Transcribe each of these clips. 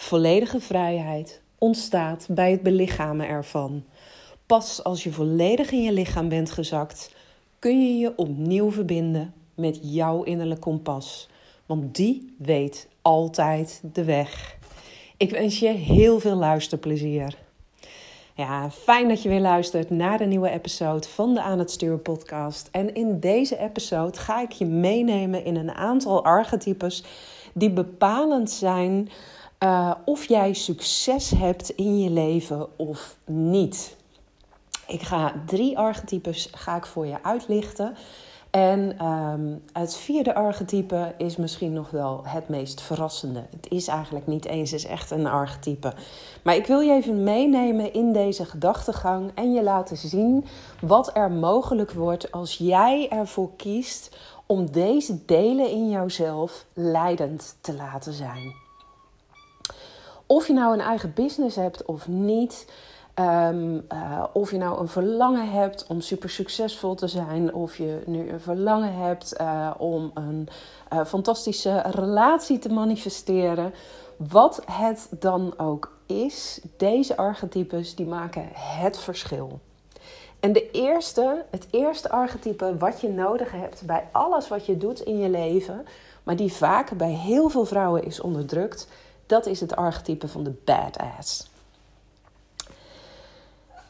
Volledige vrijheid ontstaat bij het belichamen ervan. Pas als je volledig in je lichaam bent gezakt, kun je je opnieuw verbinden met jouw innerlijk kompas. Want die weet altijd de weg. Ik wens je heel veel luisterplezier. Ja, fijn dat je weer luistert naar de nieuwe episode van de Aan het Sturen podcast. En in deze episode ga ik je meenemen in een aantal archetypes die bepalend zijn uh, of jij succes hebt in je leven of niet. Ik ga drie archetypes ga ik voor je uitlichten. En um, het vierde archetype is misschien nog wel het meest verrassende. Het is eigenlijk niet eens echt een archetype. Maar ik wil je even meenemen in deze gedachtegang en je laten zien wat er mogelijk wordt als jij ervoor kiest om deze delen in jouzelf leidend te laten zijn. Of je nou een eigen business hebt of niet. Um, uh, of je nou een verlangen hebt om super succesvol te zijn, of je nu een verlangen hebt uh, om een uh, fantastische relatie te manifesteren. Wat het dan ook is, deze archetypes die maken het verschil. En de eerste, het eerste archetype wat je nodig hebt bij alles wat je doet in je leven, maar die vaak bij heel veel vrouwen is onderdrukt, dat is het archetype van de badass.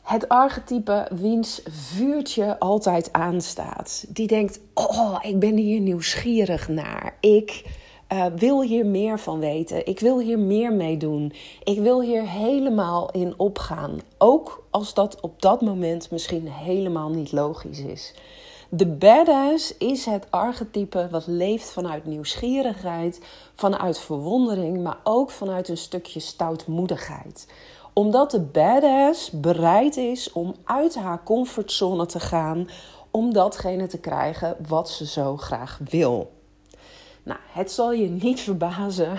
Het archetype wiens vuurtje altijd aanstaat. Die denkt: Oh, ik ben hier nieuwsgierig naar. Ik uh, wil hier meer van weten. Ik wil hier meer mee doen. Ik wil hier helemaal in opgaan. Ook als dat op dat moment misschien helemaal niet logisch is. De badass is het archetype wat leeft vanuit nieuwsgierigheid, vanuit verwondering, maar ook vanuit een stukje stoutmoedigheid. Omdat de badass bereid is om uit haar comfortzone te gaan om datgene te krijgen wat ze zo graag wil. Nou, het zal je niet verbazen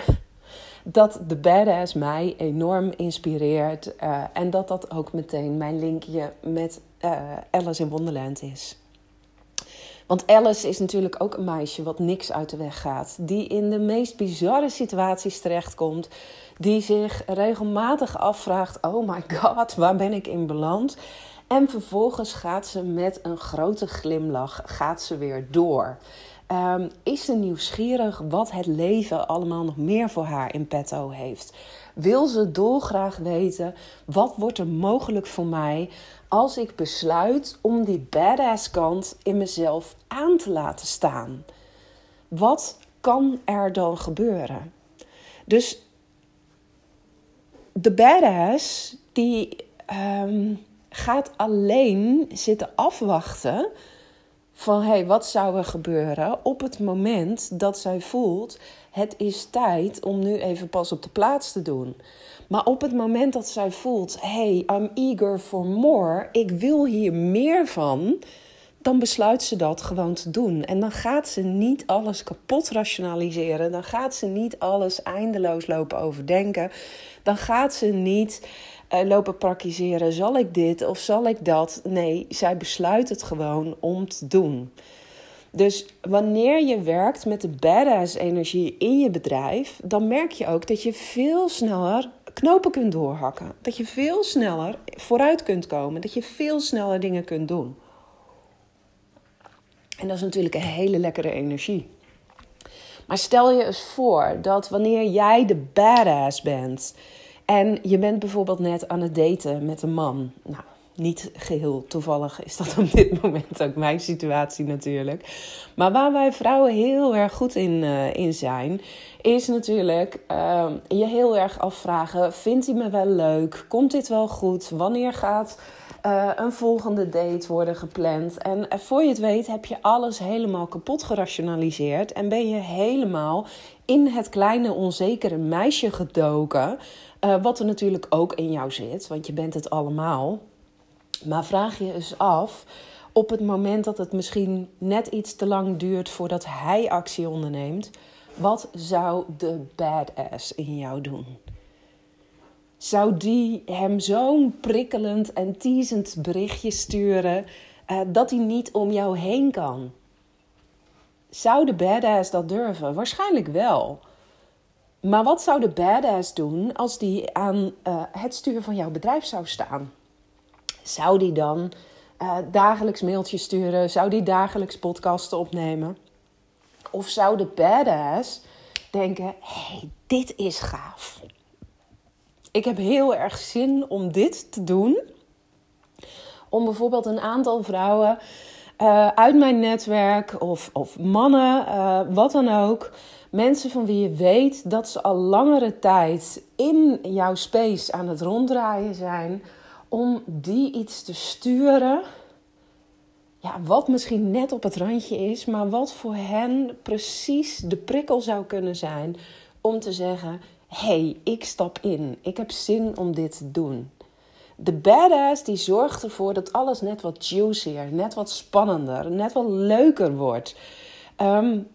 dat de badass mij enorm inspireert uh, en dat dat ook meteen mijn linkje met uh, Alice in Wonderland is. Want Alice is natuurlijk ook een meisje wat niks uit de weg gaat. Die in de meest bizarre situaties terechtkomt. Die zich regelmatig afvraagt: Oh my god, waar ben ik in beland? En vervolgens gaat ze met een grote glimlach gaat ze weer door. Um, is ze nieuwsgierig wat het leven allemaal nog meer voor haar in petto heeft? Wil ze dolgraag weten wat wordt er mogelijk voor mij als ik besluit om die badass kant in mezelf aan te laten staan? Wat kan er dan gebeuren? Dus de badass die um, gaat alleen zitten afwachten van hey, wat zou er gebeuren op het moment dat zij voelt: het is tijd om nu even pas op de plaats te doen. Maar op het moment dat zij voelt: hey, I'm eager for more, ik wil hier meer van, dan besluit ze dat gewoon te doen. En dan gaat ze niet alles kapot rationaliseren. Dan gaat ze niet alles eindeloos lopen overdenken. Dan gaat ze niet uh, lopen praktiseren. Zal ik dit of zal ik dat? Nee, zij besluit het gewoon om te doen. Dus wanneer je werkt met de badass energie in je bedrijf, dan merk je ook dat je veel sneller knopen kunt doorhakken. Dat je veel sneller vooruit kunt komen. Dat je veel sneller dingen kunt doen. En dat is natuurlijk een hele lekkere energie. Maar stel je eens voor dat wanneer jij de badass bent en je bent bijvoorbeeld net aan het daten met een man. Nou, Niet geheel toevallig is dat op dit moment ook mijn situatie natuurlijk. Maar waar wij vrouwen heel erg goed in, uh, in zijn, is natuurlijk uh, je heel erg afvragen: vindt hij me wel leuk? Komt dit wel goed? Wanneer gaat uh, een volgende date worden gepland? En voor je het weet heb je alles helemaal kapot gerationaliseerd en ben je helemaal in het kleine onzekere meisje gedoken. Wat er natuurlijk ook in jou zit, want je bent het allemaal. Maar vraag je eens af op het moment dat het misschien net iets te lang duurt voordat hij actie onderneemt, wat zou de badass in jou doen? Zou die hem zo'n prikkelend en teasend berichtje sturen uh, dat hij niet om jou heen kan? Zou de badass dat durven? Waarschijnlijk wel. Maar wat zou de badass doen als die aan uh, het stuur van jouw bedrijf zou staan? Zou die dan uh, dagelijks mailtjes sturen? Zou die dagelijks podcasten opnemen? Of zou de badass denken: hey, dit is gaaf. Ik heb heel erg zin om dit te doen. Om bijvoorbeeld een aantal vrouwen uh, uit mijn netwerk of, of mannen, uh, wat dan ook. Mensen van wie je weet dat ze al langere tijd in jouw space aan het ronddraaien zijn. Om die iets te sturen. Ja, wat misschien net op het randje is, maar wat voor hen precies de prikkel zou kunnen zijn om te zeggen: hey, ik stap in. Ik heb zin om dit te doen. De badass die zorgt ervoor dat alles net wat juicier, net wat spannender, net wat leuker wordt. Um,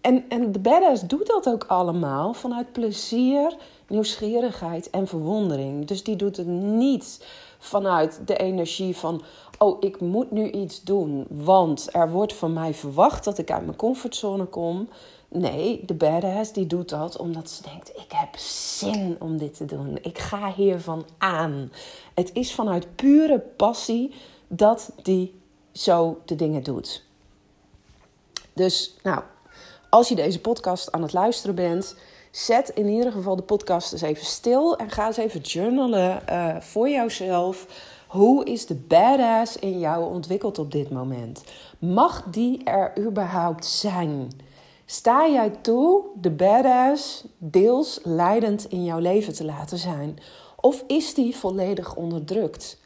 en, en de badass doet dat ook allemaal vanuit plezier, nieuwsgierigheid en verwondering. Dus die doet het niet vanuit de energie van: oh, ik moet nu iets doen, want er wordt van mij verwacht dat ik uit mijn comfortzone kom. Nee, de badass die doet dat omdat ze denkt: ik heb zin om dit te doen. Ik ga hiervan aan. Het is vanuit pure passie dat die zo de dingen doet. Dus, nou, als je deze podcast aan het luisteren bent, zet in ieder geval de podcast eens even stil en ga eens even journalen uh, voor jouzelf. Hoe is de badass in jou ontwikkeld op dit moment? Mag die er überhaupt zijn? Sta jij toe de badass deels leidend in jouw leven te laten zijn? Of is die volledig onderdrukt?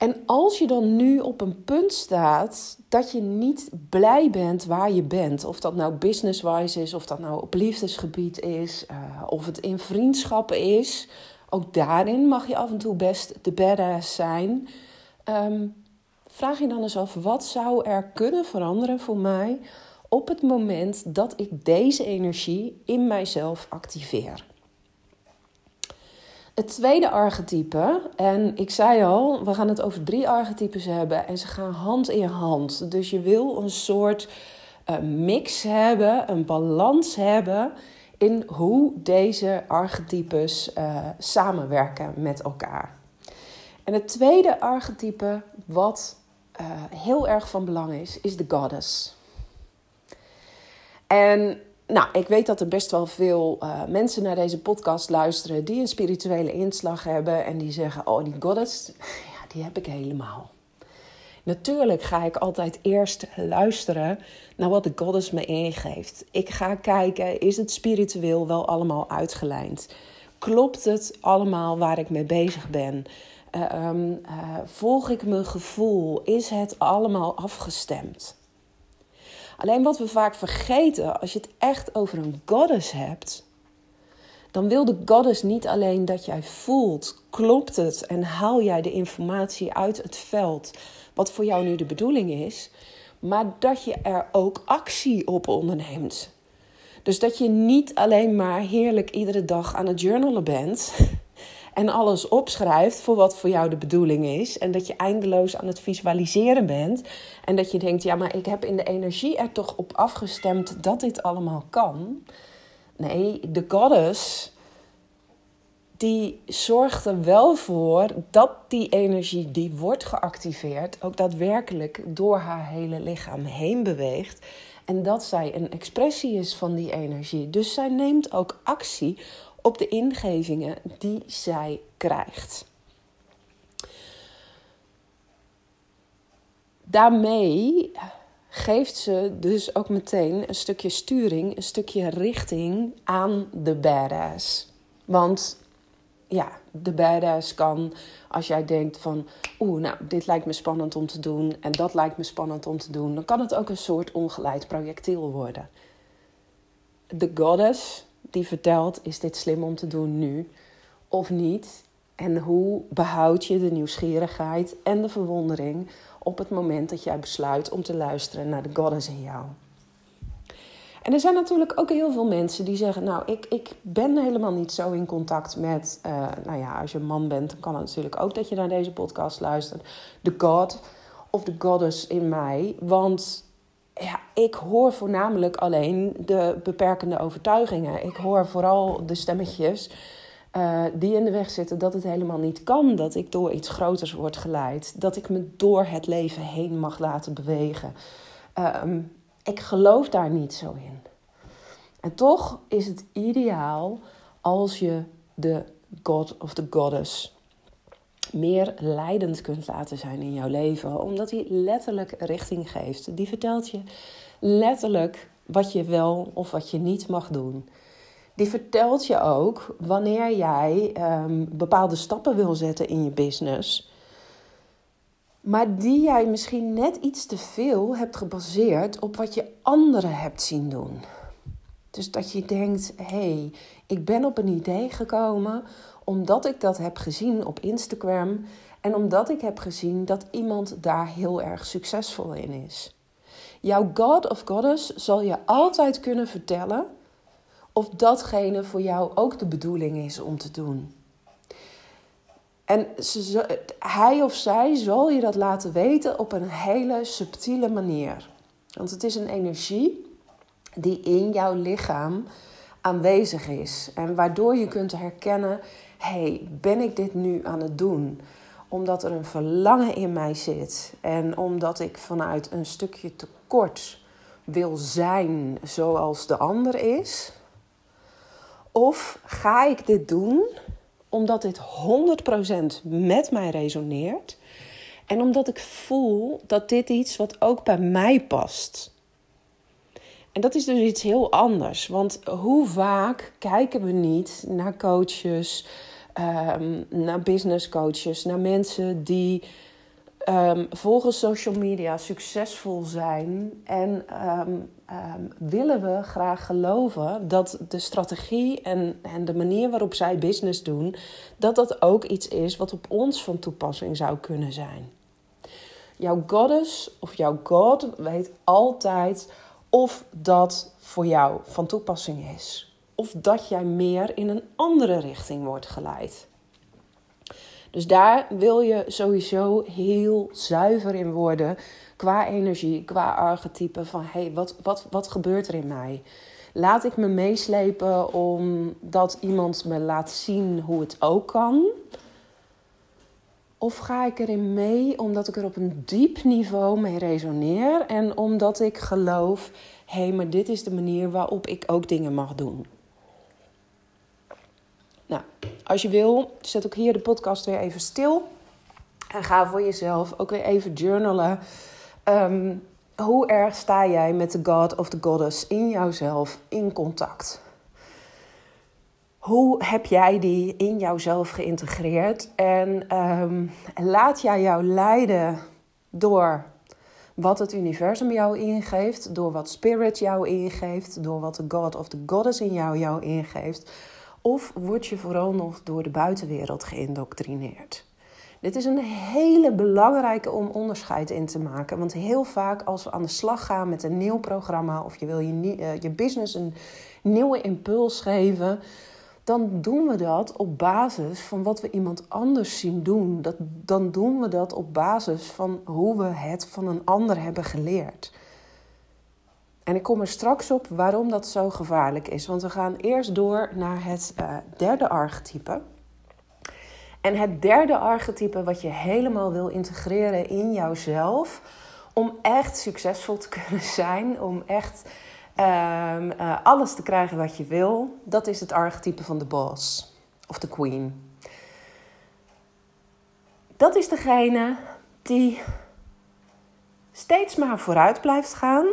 En als je dan nu op een punt staat dat je niet blij bent waar je bent, of dat nou business-wise is, of dat nou op liefdesgebied is, uh, of het in vriendschappen is, ook daarin mag je af en toe best de badass zijn. Um, vraag je dan eens af, wat zou er kunnen veranderen voor mij op het moment dat ik deze energie in mijzelf activeer? Het tweede archetype, en ik zei al, we gaan het over drie archetypes hebben en ze gaan hand in hand. Dus je wil een soort uh, mix hebben, een balans hebben in hoe deze archetypes uh, samenwerken met elkaar. En het tweede archetype, wat uh, heel erg van belang is, is de goddess. En nou, ik weet dat er best wel veel uh, mensen naar deze podcast luisteren die een spirituele inslag hebben en die zeggen: Oh, die goddess, ja, die heb ik helemaal. Natuurlijk ga ik altijd eerst luisteren naar wat de goddess me ingeeft. Ik ga kijken, is het spiritueel wel allemaal uitgelijnd? Klopt het allemaal waar ik mee bezig ben? Uh, um, uh, volg ik mijn gevoel? Is het allemaal afgestemd? Alleen wat we vaak vergeten, als je het echt over een goddess hebt, dan wil de goddess niet alleen dat jij voelt, klopt het en haal jij de informatie uit het veld, wat voor jou nu de bedoeling is, maar dat je er ook actie op onderneemt. Dus dat je niet alleen maar heerlijk iedere dag aan het journalen bent en alles opschrijft voor wat voor jou de bedoeling is. En dat je eindeloos aan het visualiseren bent. En dat je denkt, ja, maar ik heb in de energie er toch op afgestemd dat dit allemaal kan. Nee, de goddess, die zorgt er wel voor dat die energie die wordt geactiveerd ook daadwerkelijk door haar hele lichaam heen beweegt. En dat zij een expressie is van die energie. Dus zij neemt ook actie op de ingevingen die zij krijgt. daarmee geeft ze dus ook meteen een stukje sturing, een stukje richting aan de badass. Want ja, de badass kan, als jij denkt van, oeh, nou, dit lijkt me spannend om te doen en dat lijkt me spannend om te doen, dan kan het ook een soort ongeleid projectiel worden. De goddess die vertelt, is dit slim om te doen nu of niet? En hoe behoud je de nieuwsgierigheid en de verwondering op het moment dat jij besluit om te luisteren naar de goddess in jou? En er zijn natuurlijk ook heel veel mensen die zeggen: Nou, ik, ik ben helemaal niet zo in contact met. Uh, nou ja, als je een man bent, dan kan het natuurlijk ook dat je naar deze podcast luistert. De God of de Goddess in mij. Want ja, ik hoor voornamelijk alleen de beperkende overtuigingen. Ik hoor vooral de stemmetjes uh, die in de weg zitten dat het helemaal niet kan. Dat ik door iets groters word geleid. Dat ik me door het leven heen mag laten bewegen. Um, ik geloof daar niet zo in. En toch is het ideaal als je de God of the Goddess meer leidend kunt laten zijn in jouw leven, omdat hij letterlijk richting geeft. Die vertelt je letterlijk wat je wel of wat je niet mag doen. Die vertelt je ook wanneer jij um, bepaalde stappen wil zetten in je business maar die jij misschien net iets te veel hebt gebaseerd op wat je anderen hebt zien doen. Dus dat je denkt: hé, hey, ik ben op een idee gekomen omdat ik dat heb gezien op Instagram en omdat ik heb gezien dat iemand daar heel erg succesvol in is. Jouw God of Goddess zal je altijd kunnen vertellen of datgene voor jou ook de bedoeling is om te doen. En ze, hij of zij zal je dat laten weten op een hele subtiele manier. Want het is een energie die in jouw lichaam aanwezig is. En waardoor je kunt herkennen: hey, ben ik dit nu aan het doen? Omdat er een verlangen in mij zit. En omdat ik vanuit een stukje tekort wil zijn zoals de ander is. Of ga ik dit doen omdat dit 100% met mij resoneert. En omdat ik voel dat dit iets wat ook bij mij past. En dat is dus iets heel anders. Want hoe vaak kijken we niet naar coaches, um, naar business coaches, naar mensen die um, volgens social media succesvol zijn en ehm, Ehm, willen we graag geloven dat de strategie en, en de manier waarop zij business doen, dat dat ook iets is wat op ons van toepassing zou kunnen zijn. Jouw goddess of jouw god weet altijd of dat voor jou van toepassing is. Of dat jij meer in een andere richting wordt geleid. Dus daar wil je sowieso heel zuiver in worden qua energie, qua archetype van hé, hey, wat, wat, wat gebeurt er in mij? Laat ik me meeslepen omdat iemand me laat zien hoe het ook kan? Of ga ik erin mee omdat ik er op een diep niveau mee resoneer en omdat ik geloof, hé, hey, maar dit is de manier waarop ik ook dingen mag doen? Nou, als je wil, zet ook hier de podcast weer even stil. En ga voor jezelf ook weer even journalen. Ehm, hoe erg sta jij met de God of the Goddess in jouzelf in contact? Hoe heb jij die in jouzelf geïntegreerd? En ehm, laat jij jou leiden door wat het universum jou ingeeft, door wat spirit jou ingeeft, door wat de God of the Goddess in jou jou ingeeft? Of word je vooral nog door de buitenwereld geïndoctrineerd? Dit is een hele belangrijke om onderscheid in te maken. Want heel vaak als we aan de slag gaan met een nieuw programma of je wil je, uh, je business een nieuwe impuls geven, dan doen we dat op basis van wat we iemand anders zien doen. Dat, dan doen we dat op basis van hoe we het van een ander hebben geleerd. En ik kom er straks op waarom dat zo gevaarlijk is. Want we gaan eerst door naar het uh, derde archetype. En het derde archetype wat je helemaal wil integreren in jouzelf, om echt succesvol te kunnen zijn, om echt um, uh, alles te krijgen wat je wil, dat is het archetype van de boss of de queen. Dat is degene die steeds maar vooruit blijft gaan,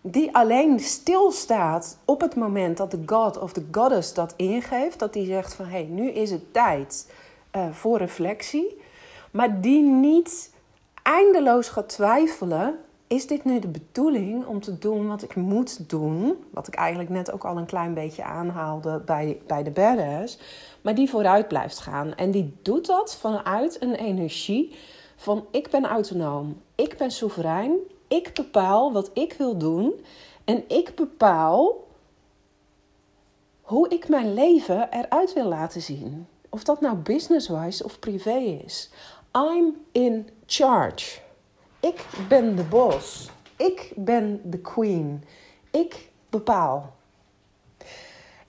die alleen stilstaat op het moment dat de God of de Goddess dat ingeeft, dat die zegt van hé, hey, nu is het tijd uh, voor reflectie, maar die niet eindeloos gaat twijfelen is dit nu de bedoeling om te doen wat ik moet doen? Wat ik eigenlijk net ook al een klein beetje aanhaalde bij, bij de badass. Maar die vooruit blijft gaan. En die doet dat vanuit een energie van ik ben autonoom. Ik ben soeverein. Ik bepaal wat ik wil doen. En ik bepaal hoe ik mijn leven eruit wil laten zien. Of dat nou business-wise of privé is. I'm in charge. Ik ben de boss. Ik ben de queen. Ik bepaal.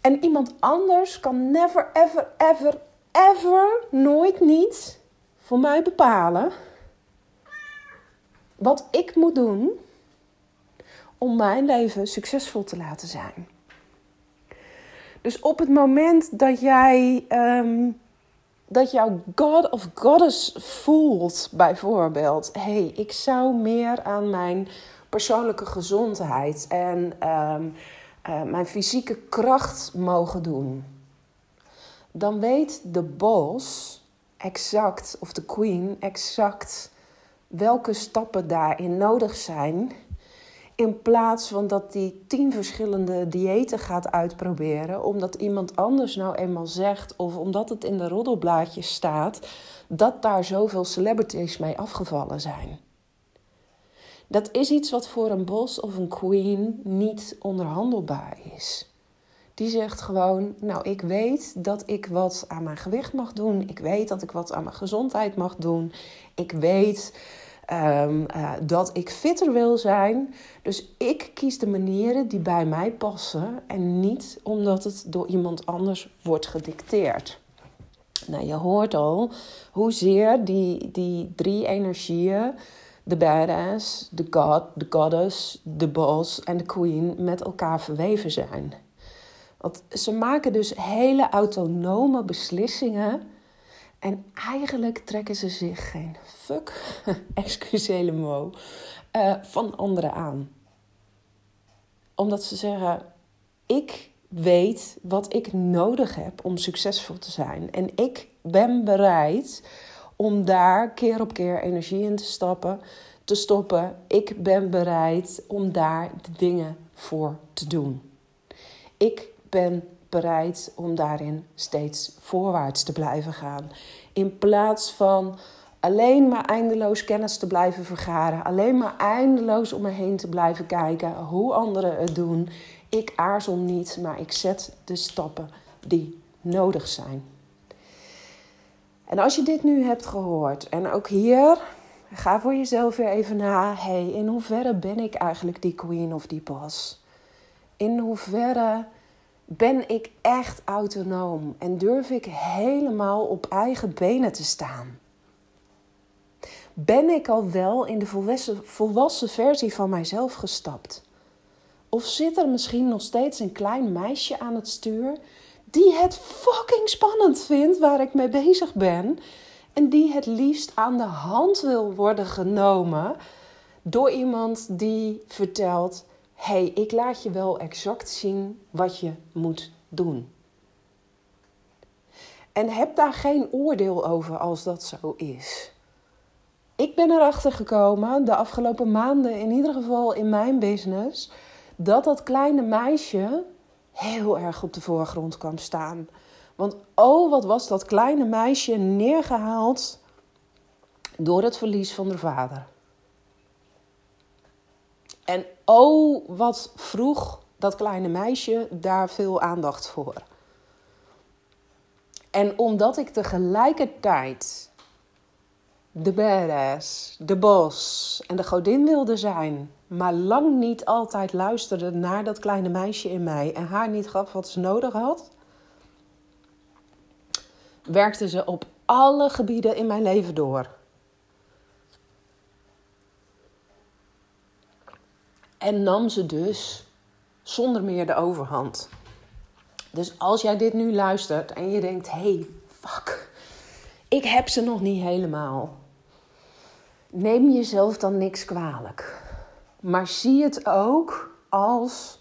En iemand anders kan never, ever, ever, ever, nooit niet voor mij bepalen wat ik moet doen om mijn leven succesvol te laten zijn. Dus op het moment dat jij ehm, dat jouw God of Goddess voelt, bijvoorbeeld. hey, ik zou meer aan mijn persoonlijke gezondheid en ehm, eh, mijn fysieke kracht mogen doen. Dan weet de bos exact, of de queen exact, welke stappen daarin nodig zijn in plaats van dat die tien verschillende diëten gaat uitproberen, omdat iemand anders nou eenmaal zegt, of omdat het in de roddelblaadjes staat, dat daar zoveel celebrities mee afgevallen zijn. Dat is iets wat voor een bos of een queen niet onderhandelbaar is. Die zegt gewoon: Nou, ik weet dat ik wat aan mijn gewicht mag doen. Ik weet dat ik wat aan mijn gezondheid mag doen. Ik weet Ehm, eh, dat ik fitter wil zijn. Dus ik kies de manieren die bij mij passen en niet omdat het door iemand anders wordt gedicteerd. Nou, je hoort al hoezeer die, die drie energieën, de badass, de god, de goddess, de boss en de queen, met elkaar verweven zijn. Want ze maken dus hele autonome beslissingen en eigenlijk trekken ze zich geen fuck, excusez mo, uh, van anderen aan. Omdat ze zeggen: Ik weet wat ik nodig heb om succesvol te zijn. En ik ben bereid om daar keer op keer energie in te stappen, te stoppen. Ik ben bereid om daar de dingen voor te doen. Ik ben bereid om daarin steeds voorwaarts te blijven gaan. In plaats van alleen maar eindeloos kennis te blijven vergaren, alleen maar eindeloos om me heen te blijven kijken hoe anderen het doen. Ik aarzel niet, maar ik zet de stappen die nodig zijn. En als je dit nu hebt gehoord en ook hier, ga voor jezelf weer even na. Hey, in hoeverre ben ik eigenlijk die queen of die boss? In hoeverre ben ik echt autonoom en durf ik helemaal op eigen benen te staan? Ben ik al wel in de volwassen, volwassen versie van mijzelf gestapt? Of zit er misschien nog steeds een klein meisje aan het stuur die het fucking spannend vindt waar ik mee bezig ben en die het liefst aan de hand wil worden genomen door iemand die vertelt: hey, ik laat je wel exact zien wat je moet doen. En heb daar geen oordeel over als dat zo is. Ik ben erachter gekomen, de afgelopen maanden, in ieder geval in mijn business, dat dat kleine meisje heel erg op de voorgrond kwam staan. Want oh, wat was dat kleine meisje neergehaald door het verlies van haar vader. En oh, wat vroeg dat kleine meisje daar veel aandacht voor. En omdat ik tegelijkertijd de badass, de bos en de godin wilde zijn, maar lang niet altijd luisterde naar dat kleine meisje in mij en haar niet gaf wat ze nodig had, werkte ze op alle gebieden in mijn leven door. En nam ze dus zonder meer de overhand. Dus als jij dit nu luistert en je denkt: hey, fuck, ik heb ze nog niet helemaal. neem jezelf dan niks kwalijk. Maar zie het ook als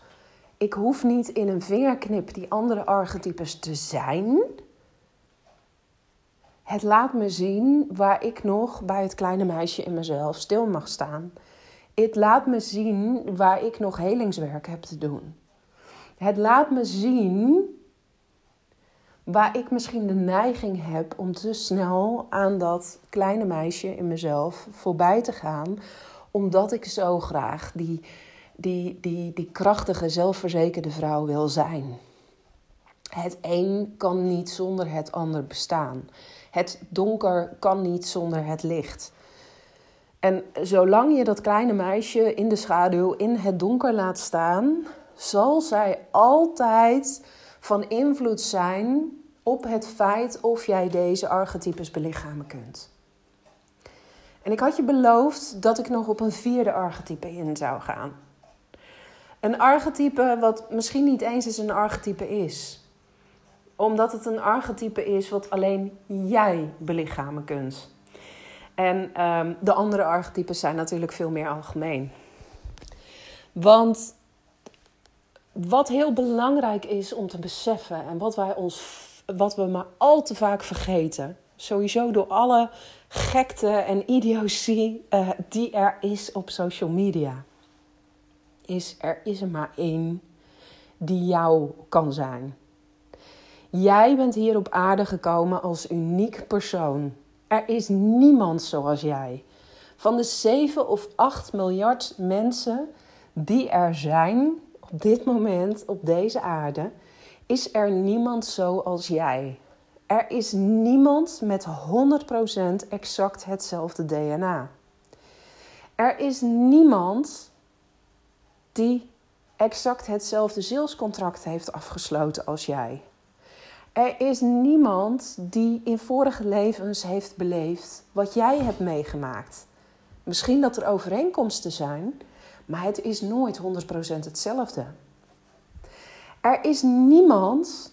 ik hoef niet in een vingerknip die andere archetypes te zijn. Het laat me zien waar ik nog bij het kleine meisje in mezelf stil mag staan. Het laat me zien waar ik nog helingswerk heb te doen. Het laat me zien waar ik misschien de neiging heb om te snel aan dat kleine meisje in mezelf voorbij te gaan, omdat ik zo graag die, die, die, die krachtige, zelfverzekerde vrouw wil zijn. Het een kan niet zonder het ander bestaan. Het donker kan niet zonder het licht. En zolang je dat kleine meisje in de schaduw, in het donker laat staan, zal zij altijd van invloed zijn op het feit of jij deze archetypes belichamen kunt. En ik had je beloofd dat ik nog op een vierde archetype in zou gaan. Een archetype wat misschien niet eens eens een archetype is. Omdat het een archetype is wat alleen jij belichamen kunt. En um, de andere archetypes zijn natuurlijk veel meer algemeen. Want wat heel belangrijk is om te beseffen en wat wij ons wat we maar al te vaak vergeten. Sowieso door alle gekte en idiotie uh, die er is op social media. Is er is er maar één die jou kan zijn. Jij bent hier op aarde gekomen als uniek persoon. Er is niemand zoals jij. Van de 7 of 8 miljard mensen die er zijn op dit moment op deze aarde, is er niemand zoals jij. Er is niemand met 100% exact hetzelfde DNA. Er is niemand die exact hetzelfde zielscontract heeft afgesloten als jij. Er is niemand die in vorige levens heeft beleefd wat jij hebt meegemaakt. Misschien dat er overeenkomsten zijn, maar het is nooit 100% hetzelfde. Er is niemand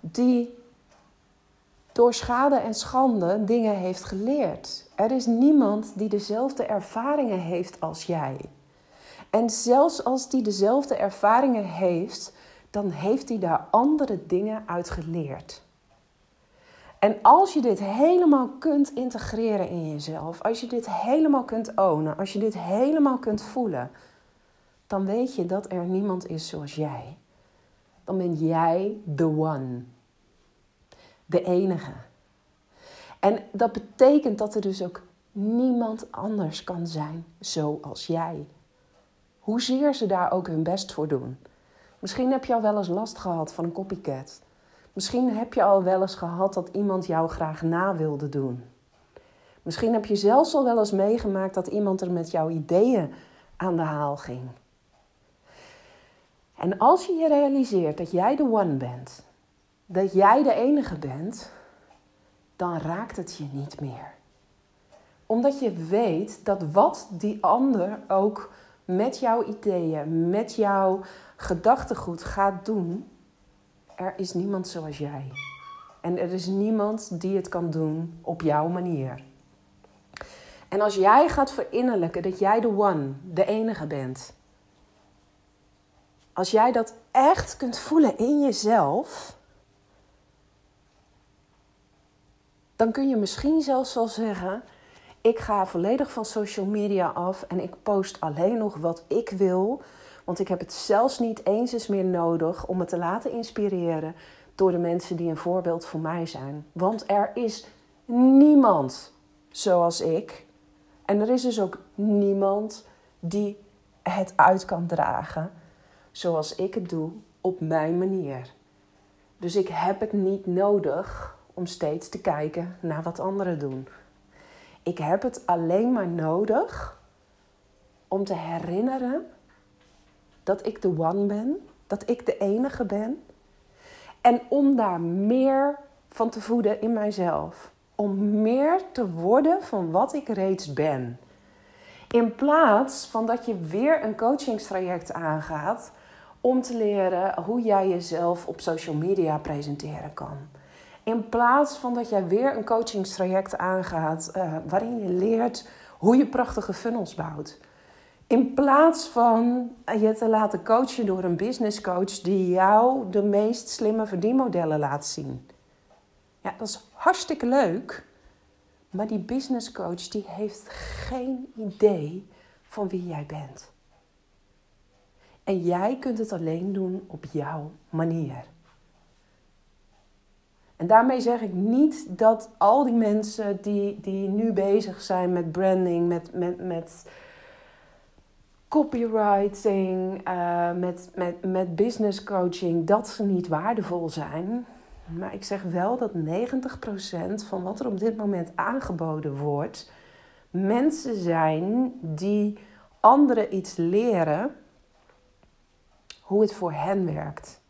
die door schade en schande dingen heeft geleerd. Er is niemand die dezelfde ervaringen heeft als jij. En zelfs als die dezelfde ervaringen heeft, dan heeft hij daar andere dingen uit geleerd. En als je dit helemaal kunt integreren in jezelf, als je dit helemaal kunt ownen, als je dit helemaal kunt voelen, dan weet je dat er niemand is zoals jij dan ben jij the one. De enige. En dat betekent dat er dus ook niemand anders kan zijn zoals jij. Hoezeer ze daar ook hun best voor doen. Misschien heb je al wel eens last gehad van een copycat. Misschien heb je al wel eens gehad dat iemand jou graag na wilde doen. Misschien heb je zelfs al wel eens meegemaakt dat iemand er met jouw ideeën aan de haal ging. En als je je realiseert dat jij de one bent, dat jij de enige bent, dan raakt het je niet meer. Omdat je weet dat wat die ander ook met jouw ideeën, met jouw gedachtegoed gaat doen, er is niemand zoals jij. En er is niemand die het kan doen op jouw manier. En als jij gaat verinnerlijken dat jij de one, de enige bent, als jij dat echt kunt voelen in jezelf, dan kun je misschien zelfs wel zeggen: ik ga volledig van social media af en ik post alleen nog wat ik wil. Want ik heb het zelfs niet eens eens meer nodig om me te laten inspireren door de mensen die een voorbeeld voor mij zijn. Want er is niemand zoals ik. En er is dus ook niemand die het uit kan dragen zoals ik het doe op mijn manier. Dus ik heb het niet nodig om steeds te kijken naar wat anderen doen. Ik heb het alleen maar nodig om te herinneren dat ik de one ben, dat ik de enige ben. En om daar meer van te voeden in mijzelf. Om meer te worden van wat ik reeds ben. In plaats van dat je weer een coachingstraject aangaat om te leren hoe jij jezelf op social media presenteren kan. In plaats van dat jij weer een coachingstraject aangaat uh, waarin je leert Hoe je prachtige funnels bouwt. In plaats van je te laten coachen door een business coach die jou de meest slimme verdienmodellen laat zien. Ja, dat is hartstikke leuk. Maar die business coach die heeft geen idee van wie jij bent. En jij kunt het alleen doen op jouw manier. En daarmee zeg ik niet dat al die mensen die, die nu bezig zijn met branding, met, met, met copywriting, uh, met, met, met business coaching, dat ze niet waardevol zijn. Maar ik zeg wel dat 90% van wat er op dit moment aangeboden wordt, mensen zijn die anderen iets leren hoe het voor hen werkt.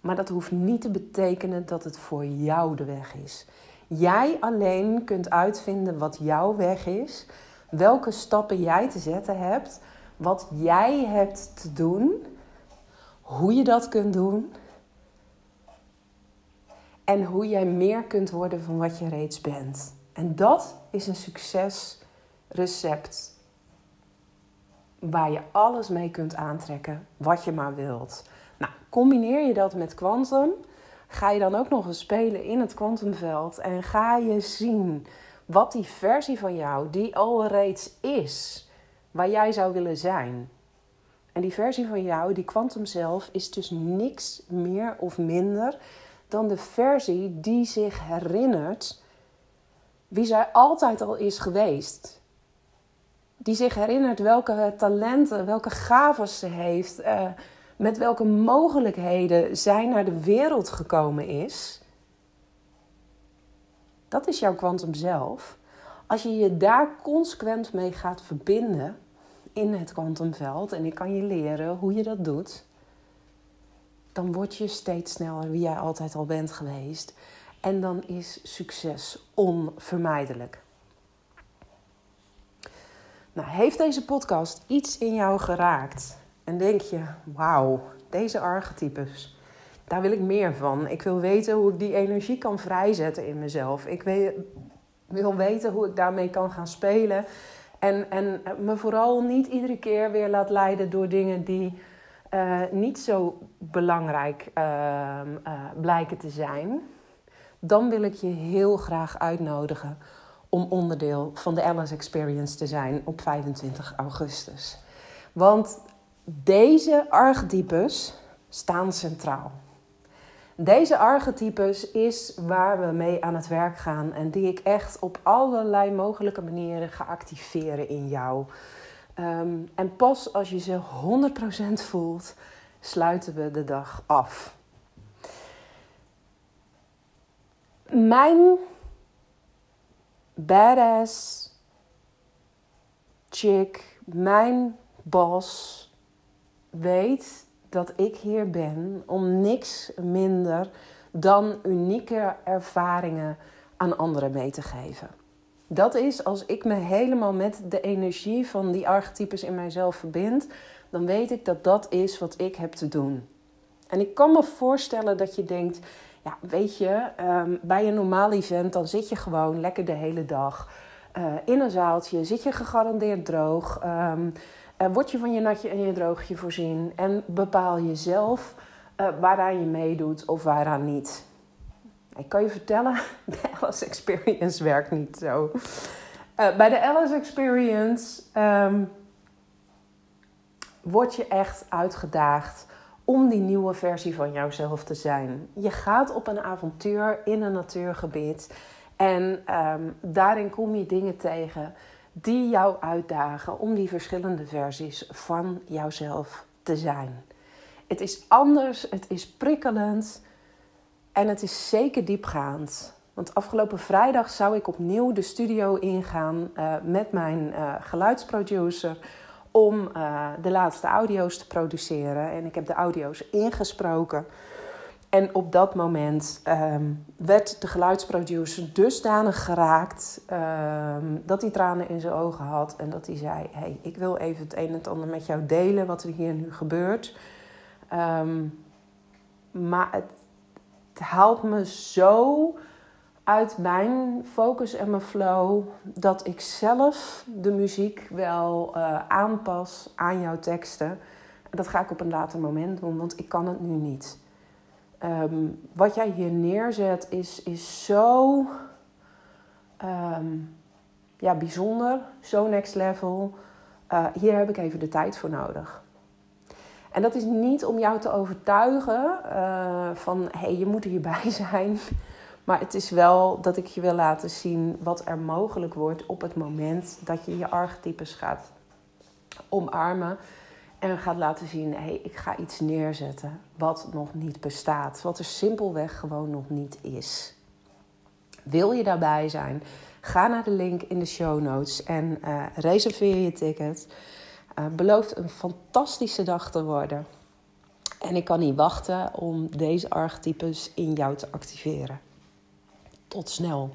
Maar dat hoeft niet te betekenen dat het voor jou de weg is. Jij alleen kunt uitvinden wat jouw weg is, welke stappen jij te zetten hebt, wat jij hebt te doen, hoe je dat kunt doen en hoe jij meer kunt worden van wat je reeds bent. En dat is een succesrecept waar je alles mee kunt aantrekken wat je maar wilt. Nou, combineer je dat met kwantum, ga je dan ook nog eens spelen in het kwantumveld en ga je zien wat die versie van jou, die al reeds is, waar jij zou willen zijn. En die versie van jou, die kwantum zelf, is dus niks meer of minder dan de versie die zich herinnert wie zij altijd al is geweest. Die zich herinnert welke talenten, welke gaven ze heeft, uh, met welke mogelijkheden zij naar de wereld gekomen is. Dat is jouw kwantum zelf. Als je je daar consequent mee gaat verbinden in het kwantumveld, en ik kan je leren hoe je dat doet, dan word je steeds sneller wie jij altijd al bent geweest. En dan is succes onvermijdelijk. Nou, heeft deze podcast iets in jou geraakt? En denk je, wauw, deze archetypes, daar wil ik meer van. Ik wil weten hoe ik die energie kan vrijzetten in mezelf. Ik wil weten hoe ik daarmee kan gaan spelen. En, en me vooral niet iedere keer weer laat leiden door dingen die uh, niet zo belangrijk uh, blijken te zijn, dan wil ik je heel graag uitnodigen om onderdeel van de Alice Experience te zijn op 25 augustus. Want deze archetypes staan centraal. Deze archetypes is waar we mee aan het werk gaan en die ik echt op allerlei mogelijke manieren ga activeren in jou. Ehm, en pas als je ze 100% voelt, sluiten we de dag af. Mijn badass chick, mijn boss, weet dat ik hier ben om niks minder dan unieke ervaringen aan anderen mee te geven. Dat is als ik me helemaal met de energie van die archetypes in mijzelf verbind, dan weet ik dat dat is wat ik heb te doen. En ik kan me voorstellen dat je denkt, ja, weet je, um, bij een normaal event dan zit je gewoon lekker de hele dag uh, in een zaaltje, zit je gegarandeerd droog, uh, word je van je natje en je droogje voorzien en bepaal je zelf uh, waaraan je meedoet of waaraan niet. Ik kan je vertellen, de Alice Experience werkt niet zo. Uh, bij de Alice Experience um, word je echt uitgedaagd om die nieuwe versie van jouzelf te zijn. Je gaat op een avontuur in een natuurgebied en um, daarin kom je dingen tegen die jou uitdagen om die verschillende versies van jouzelf te zijn. Het is anders, het is prikkelend. En het is zeker diepgaand. Want afgelopen vrijdag zou ik opnieuw de studio ingaan uh, met mijn uh, geluidsproducer om uh, de laatste audio's te produceren. En ik heb de audio's ingesproken. En op dat moment um, werd de geluidsproducer dusdanig geraakt um, dat hij tranen in zijn ogen had. En dat hij zei: hey, ik wil even het een en het ander met jou delen wat er hier nu gebeurt. Um, maar het, haalt me zo uit mijn focus en mijn flow dat ik zelf de muziek wel uh, aanpas aan jouw teksten. En dat ga ik op een later moment doen, want ik kan het nu niet. Ehm, wat jij hier neerzet is, is zo ehm, ja, bijzonder, zo next level. Uh, hier heb ik even de tijd voor nodig. En dat is niet om jou te overtuigen uh, van hé, hey, je moet hierbij zijn. Maar het is wel dat ik je wil laten zien wat er mogelijk wordt op het moment dat je je archetypes gaat omarmen. En gaat laten zien, hé, hey, ik ga iets neerzetten wat nog niet bestaat. Wat er simpelweg gewoon nog niet is. Wil je daarbij zijn? Ga naar de link in de show notes en uh, reserveer je ticket. Uh, belooft een fantastische dag te worden. En ik kan niet wachten om deze archetypes in jou te activeren. Tot snel.